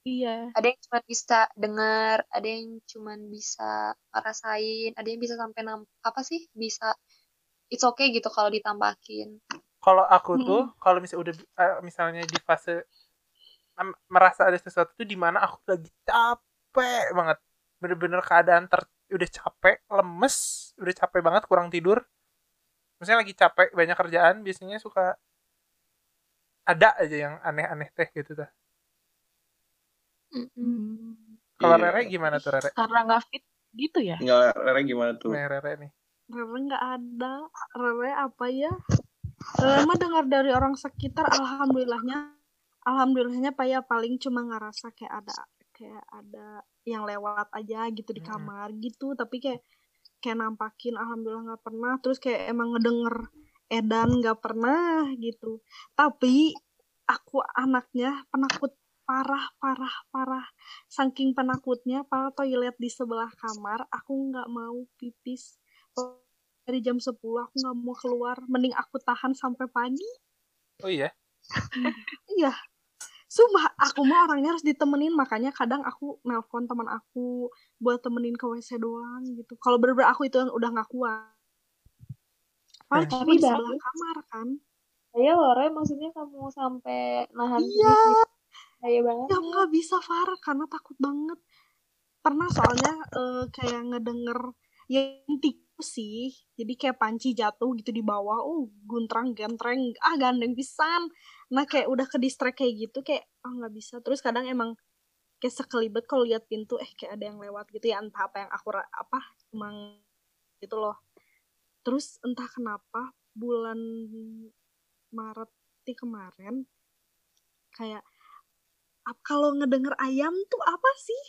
Iya. ada yang cuma bisa dengar, ada yang cuma bisa ngerasain, ada yang bisa sampai nam apa sih? Bisa it's okay gitu kalau ditampakin. kalau aku tuh kalau misalnya udah eh, misalnya di fase merasa ada sesuatu tuh di mana aku lagi capek banget bener-bener keadaan ter udah capek lemes udah capek banget kurang tidur misalnya lagi capek banyak kerjaan biasanya suka ada aja yang aneh-aneh teh gitu tuh Mm-mm. Hmm. kalau Iya. Rere gimana tuh Rere Karena nggak fit gitu ya? Enggak, Rere gimana tuh? nih Rere nih Rere nggak ada. Rere apa ya? Rere mah dengar dari orang sekitar. Alhamdulillahnya, alhamdulillahnya pak ya paling cuma ngerasa kayak ada kayak ada yang lewat aja gitu di kamar gitu. Tapi kayak kayak nampakin alhamdulillah nggak pernah. Terus kayak emang ngedenger edan nggak pernah gitu. Tapi aku anaknya penakut parah parah parah saking penakutnya para toilet di sebelah kamar aku nggak mau pipis dari jam 10 aku nggak mau keluar mending aku tahan sampai pagi oh iya iya Sumpah, aku mah orangnya harus ditemenin makanya kadang aku nelpon teman aku buat temenin ke WC doang gitu. Kalau bener-bener aku itu yang udah nggak kuat. Paling cuma Tapi di kamar kan. Saya Lore maksudnya kamu sampai nahan Iya. pipis. Saya banget. Ya nggak bisa Farah karena takut banget. Pernah soalnya eh, kayak ngedenger yang tikus sih. Jadi kayak panci jatuh gitu di bawah. Oh, guntrang gentreng. Ah, gandeng pisan. Nah, kayak udah ke distract kayak gitu kayak ah nggak bisa. Terus kadang emang kayak sekelibet kalau lihat pintu eh kayak ada yang lewat gitu ya entah apa yang aku apa emang gitu loh. Terus entah kenapa bulan Maret kemarin kayak kalau ngedenger ayam tuh apa sih?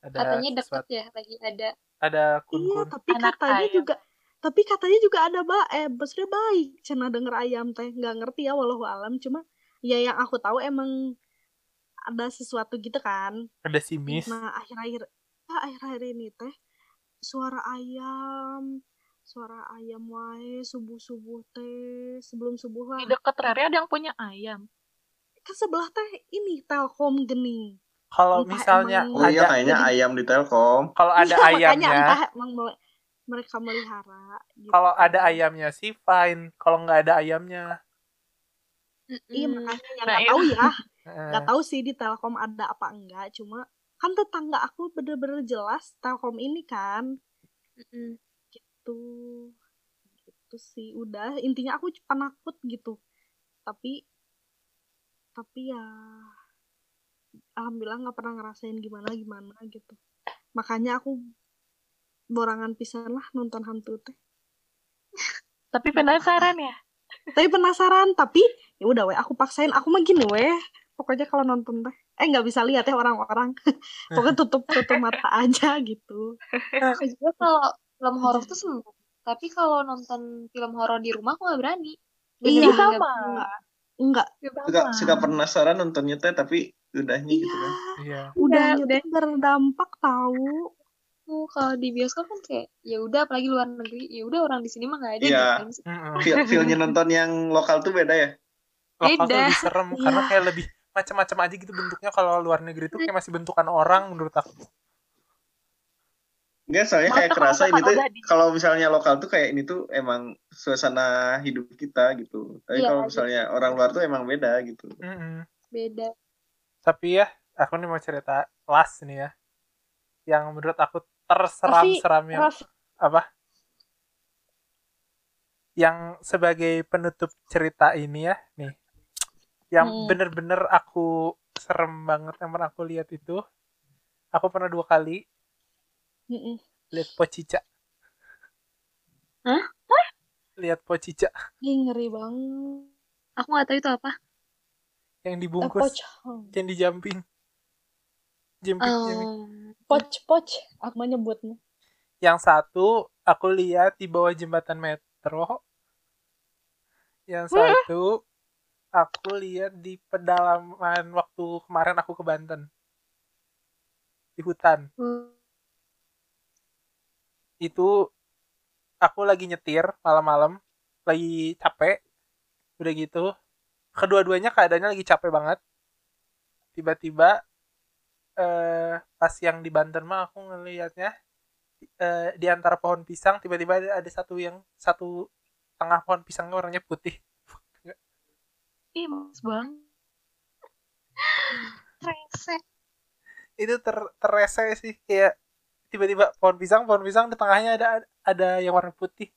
ada Katanya deket sesuatu- ya lagi ada. ada Iya, kun-kun tapi Anak katanya ayam. juga tapi katanya juga ada ba eh maksudnya baik cina denger ayam teh nggak ngerti ya walau alam cuma ya yang aku tahu emang ada sesuatu gitu kan ada simis nah akhir-akhir ah, akhir-akhir ini teh suara ayam suara ayam wae subuh subuh teh sebelum subuh lah Di deket Rere ada yang punya ayam. Kan sebelah teh ini telkom geni kalau misalnya Oh iya ada kayaknya ayam di Telkom. kalau ada Iya, makanya ayamnya entah mele- mereka melihara gitu. kalau ada ayamnya sih fine. Kalau nggak ada ayamnya. Iya makanya yang Nah, nggak tahu ya. Nggak tahu sih di Telkom ada apa enggak. Cuma kan tetangga aku bener-bener jelas Telkom ini kan. Mm-mm. tuh gitu sih udah. Intinya aku penakut gitu. Tapi tapi ya alhamdulillah nggak pernah ngerasain gimana gimana gitu makanya aku borangan pisan lah nonton hantu teh Tapi penasaran ya. tapi penasaran tapi ya udah weh aku paksain aku mah gini weh pokoknya kalau nonton teh eh nggak bisa lihat ya orang-orang <laughs> pokoknya tutup tutup mata <laughs> aja gitu Aku juga kalau film horor tuh seneng. Tapi kalau nonton film horor di rumah aku gak berani. Iya, nggak- sama. Enggak Suka suka penasaran nontonnya teh tapi udahnya gitu iya kan. iya udah Udah, udah berdampak tahu Tuh, kalau di bioskop kan kayak ya udah apalagi luar negeri ya udah orang di sini mah nggak ada Iya. ngapain sih? Mm-mm. <laughs> Feel feelnya nonton yang lokal tuh beda ya. lokal tuh Beda. lebih serem Iya. karena kayak lebih macam-macam aja gitu bentuknya kalau luar negeri tuh kayak masih bentukan orang menurut aku Enggak, soalnya kayak kerasa ini tuh kalau misalnya lokal tuh kayak ini tuh emang suasana hidup kita gitu. Tapi Iya, kalau gitu. misalnya orang luar tuh emang beda gitu. Beda tapi ya aku nih mau cerita last nih ya yang menurut aku terseram-seram yang apa yang sebagai penutup cerita ini ya nih yang Hmm. bener-bener aku serem banget yang pernah aku lihat itu aku pernah dua kali Mm-mm. lihat pocica Hah? lihat pocica Ih, ngeri banget. Aku nggak tahu itu apa. Yang Eh, dibungkus yang di jumping jumping, jumping. Em, poch poch. Aku mah nyebutnya yang satu aku lihat di bawah jembatan metro. Yang satu aku lihat di pedalaman waktu kemarin aku ke Banten. Di hutan itu aku lagi nyetir malam-malam lagi capek udah gitu kedua-duanya keadaannya lagi capek banget tiba-tiba eh pas yang di Banten mah aku ngelihatnya eh, di antara pohon pisang tiba-tiba ada, ada satu yang satu tengah pohon pisangnya warnanya putih Ih, mas bang. <laughs> Rese. itu ter terese sih kayak tiba-tiba pohon pisang pohon pisang di tengahnya ada ada yang warna putih.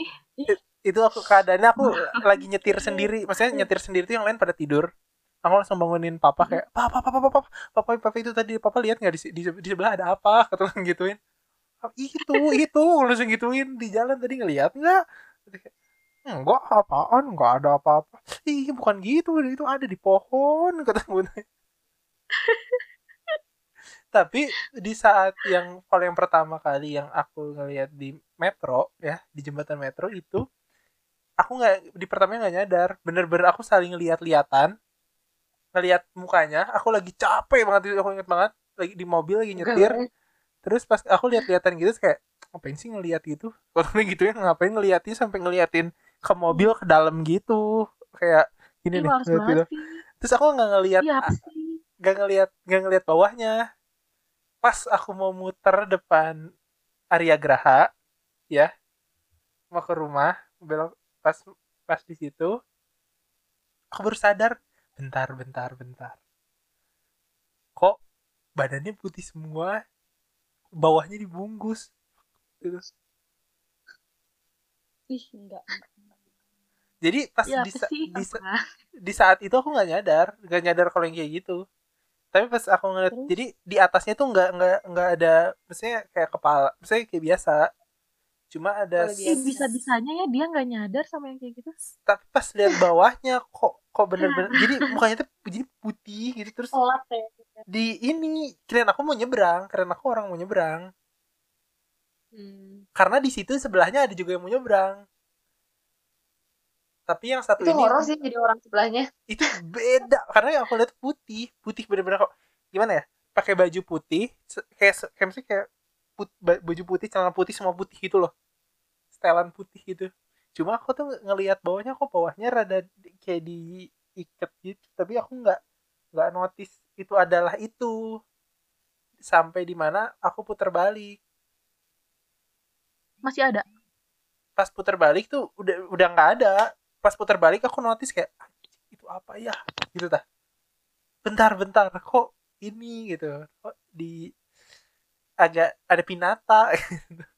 Ih, It- itu aku keadaannya aku <laughs> lagi nyetir sendiri. Maksudnya nyetir sendiri tuh yang lain pada tidur. Aku langsung bangunin papa kayak papa papa papa papa papa itu tadi. Papa lihat nggak di, di, di sebelah ada apa? <laughs> Kata gituin. Itu itu. <laughs> Langsung gituin. Di jalan tadi ngeliat nggak? Enggak apaan? Enggak ada apa-apa. Ih bukan gitu. Itu ada di pohon kata gue tapi di saat yang kalau yang pertama kali yang aku ngeliat di metro ya di jembatan metro itu aku nggak di pertamanya nggak nyadar. Bener-bener aku saling lihat-lihatan ngeliat mukanya. Aku lagi capek banget aku inget banget lagi di mobil lagi nyetir. terus pas aku lihat-lihatan gitu kayak ngapain sih ngeliat gitu? <laughs> Kalau gitu ya ngapain ngeliatin sampai ngeliatin ke mobil ke dalam gitu. Kayak gini nih gitu. terus aku nggak ngeliat Iya, nggak ngeliat nggak ngeliat bawahnya pas aku mau muter depan Arya Graha ya mau ke rumah belok pas pas di situ aku baru sadar bentar bentar bentar kok badannya putih semua bawahnya dibungkus terus Ih, enggak. jadi pas Ya, di, di, Apa? di saat itu aku nggak nyadar nggak nyadar kalau yang kayak gitu tapi pas aku ngeliat Terus? jadi di atasnya tuh nggak nggak nggak ada maksudnya kayak kepala maksudnya kayak biasa cuma ada Oh, s- biasa. Ih, bisa-bisanya ya dia nggak nyadar sama yang kayak gitu. tapi pas lihat bawahnya kok kok bener-bener <laughs> jadi mukanya tuh jadi putih gitu terus ya. di ini kirain aku mau nyebrang kirain aku orang mau nyebrang Hmm. karena di situ sebelahnya ada juga yang mau nyebrang tapi yang satu Itu ini horor sih jadi orang sebelahnya. itu beda karena yang aku lihat putih. Putih bener-bener kok gimana ya pakai baju putih kayak kayak kayak put- ba- baju putih celana putih semua putih gitu loh. Setelan putih gitu. Cuma aku tuh nge- ngelihat bawahnya kok bawahnya rada di- kayak diikat gitu. Tapi aku nggak nggak notice itu adalah itu. Sampai di mana aku putar balik. Masih ada. pas putar balik tuh udah udah nggak ada pas putar balik aku notice kayak "Anjing, itu apa ya? Gitu tah bentar bentar kok ini? Gitu. Kok di agak ada pinata. <laughs>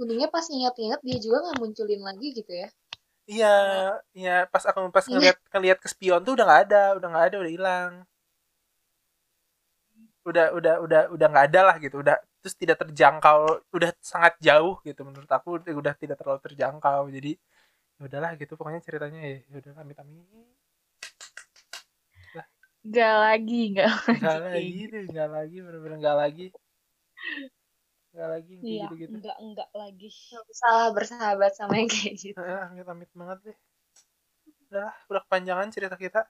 Untungnya pas ingat-ingat dia juga nggak munculin lagi gitu ya. iya iya pas aku pas ngeliat ngeliat ke spion tuh udah nggak ada udah nggak ada udah hilang. Udah udah udah udah nggak ada lah gitu udah terus tidak terjangkau udah sangat jauh gitu menurut aku udah tidak terlalu terjangkau. Jadi ya udahlah gitu pokoknya ceritanya ya. Ya udah amit amit. Enggak lagi, enggak nggak lagi. deh nggak lagi bener-bener nggak lagi. Nggak lagi kayak Iya, gitu-gitu. enggak enggak lagi. Nggak usah bersahabat sama yang kayak gitu. Amit amit banget deh. Udah udah kepanjangan cerita kita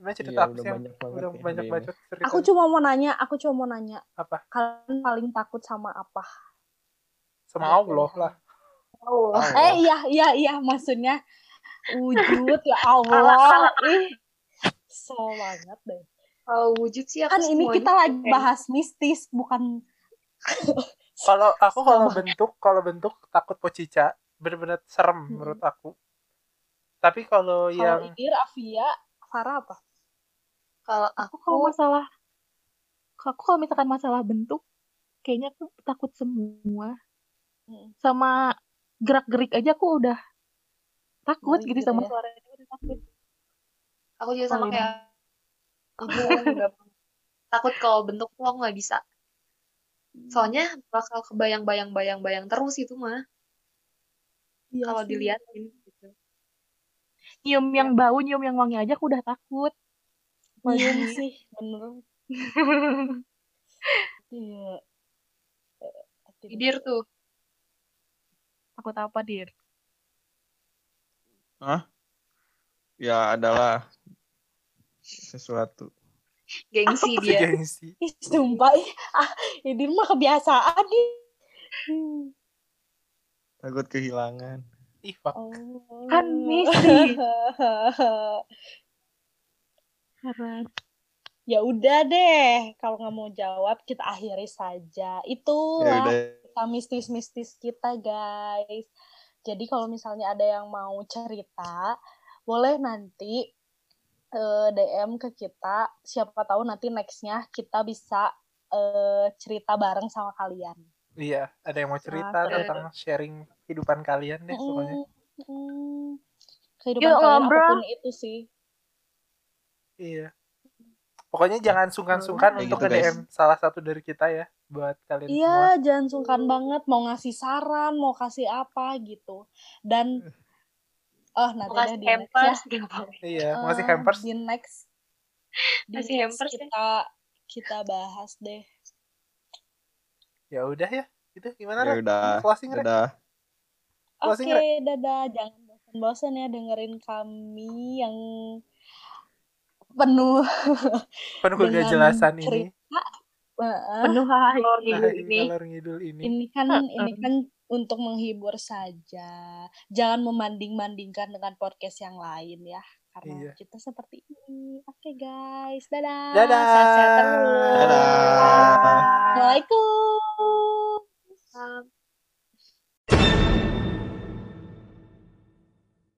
Gimana cerita Iya, aku udah sih banyak banget udah ya banyak ini. bacot cerita Aku cuma mau nanya, aku cuma mau nanya, apa kalian paling takut sama apa? sama Allah lah Oh, Allah. Eh iya iya iya maksudnya wujud ya Allah. Ih. So banget deh. kalau wujud sih aku Kan ini kita lagi kayak- bahas mistis bukan <laughs> kalau aku kalau bentuk kalau bentuk takut pocica bener-bener serem Hmm. menurut aku tapi kalau kalau yang Idir, Afia, Farah apa? Kalau Aku aku kalau masalah aku kalau misalkan masalah bentuk kayaknya aku takut semua. Hmm. Sama gerak-gerik aja aku udah takut Ngeri gitu gitu sama ya. suaranya udah takut. aku juga sama Paling. kayak nggak <laughs> takut kalau bentuk tuh aku nggak bisa. Soalnya bakal kebayang-bayang-bayang-bayang terus itu mah Iya kalau diliatin gitu. nyium yang bau, nyium yang wangi aja aku udah takut. Iya sih, bener. <laughs> Iya. Eh, tidak. Idir tuh takut apa, Dir? Ya adalah sesuatu. gengsi dia. gengsi <laughs> Ih, sumpah. ih. Ah, Idir mah kebiasaan nih. Hmm. Takut kehilangan. ih fuck Oh. Kan misi. <laughs> Heran. ya udah deh, kalau nggak mau jawab kita akhiri saja. Ya Itulah udah. kita mistis-mistis kita, guys. Jadi kalau misalnya ada yang mau cerita, boleh nanti eh, DM ke kita. Siapa tahu nanti nextnya kita bisa eh, cerita bareng sama kalian. Iya, ada yang mau cerita Ada. tentang sharing kehidupan kalian deh pokoknya. Mm, mm. Kehidupan Yuk, kalian ngobrol. apa pun itu sih. Iya. Pokoknya jangan sungkan-sungkan Kayak untuk gitu, guys. nge-DM salah satu dari kita ya buat kalian Iya, semua. jangan sungkan banget mau ngasih saran, mau kasih apa gitu. Dan <laughs> oh nanti deh kasih di next ya. hampers gak apa-apa. Iya, mau ngasih Eh, hampers. Di next di Kasih next hampers ya. kita kita bahas deh. Ya udah ya. Itu gimana? Ya udah. Closing? Dadah. Oke, Re. dadah. Jangan bosan-bosan ya dengerin kami yang penuh Penuh ini. cerita. Eh, Penuh halor Nah, gitu ini ini. ngidul ini. ini kan Heeh. ini kan untuk menghibur saja. Jangan membanding-bandingkan dengan podcast yang lain ya. Karena Iya. kita seperti ini. Oke guys, dadah. Dadah. Sehat-sehat terus. Dadah. Assalamualaikum. Um,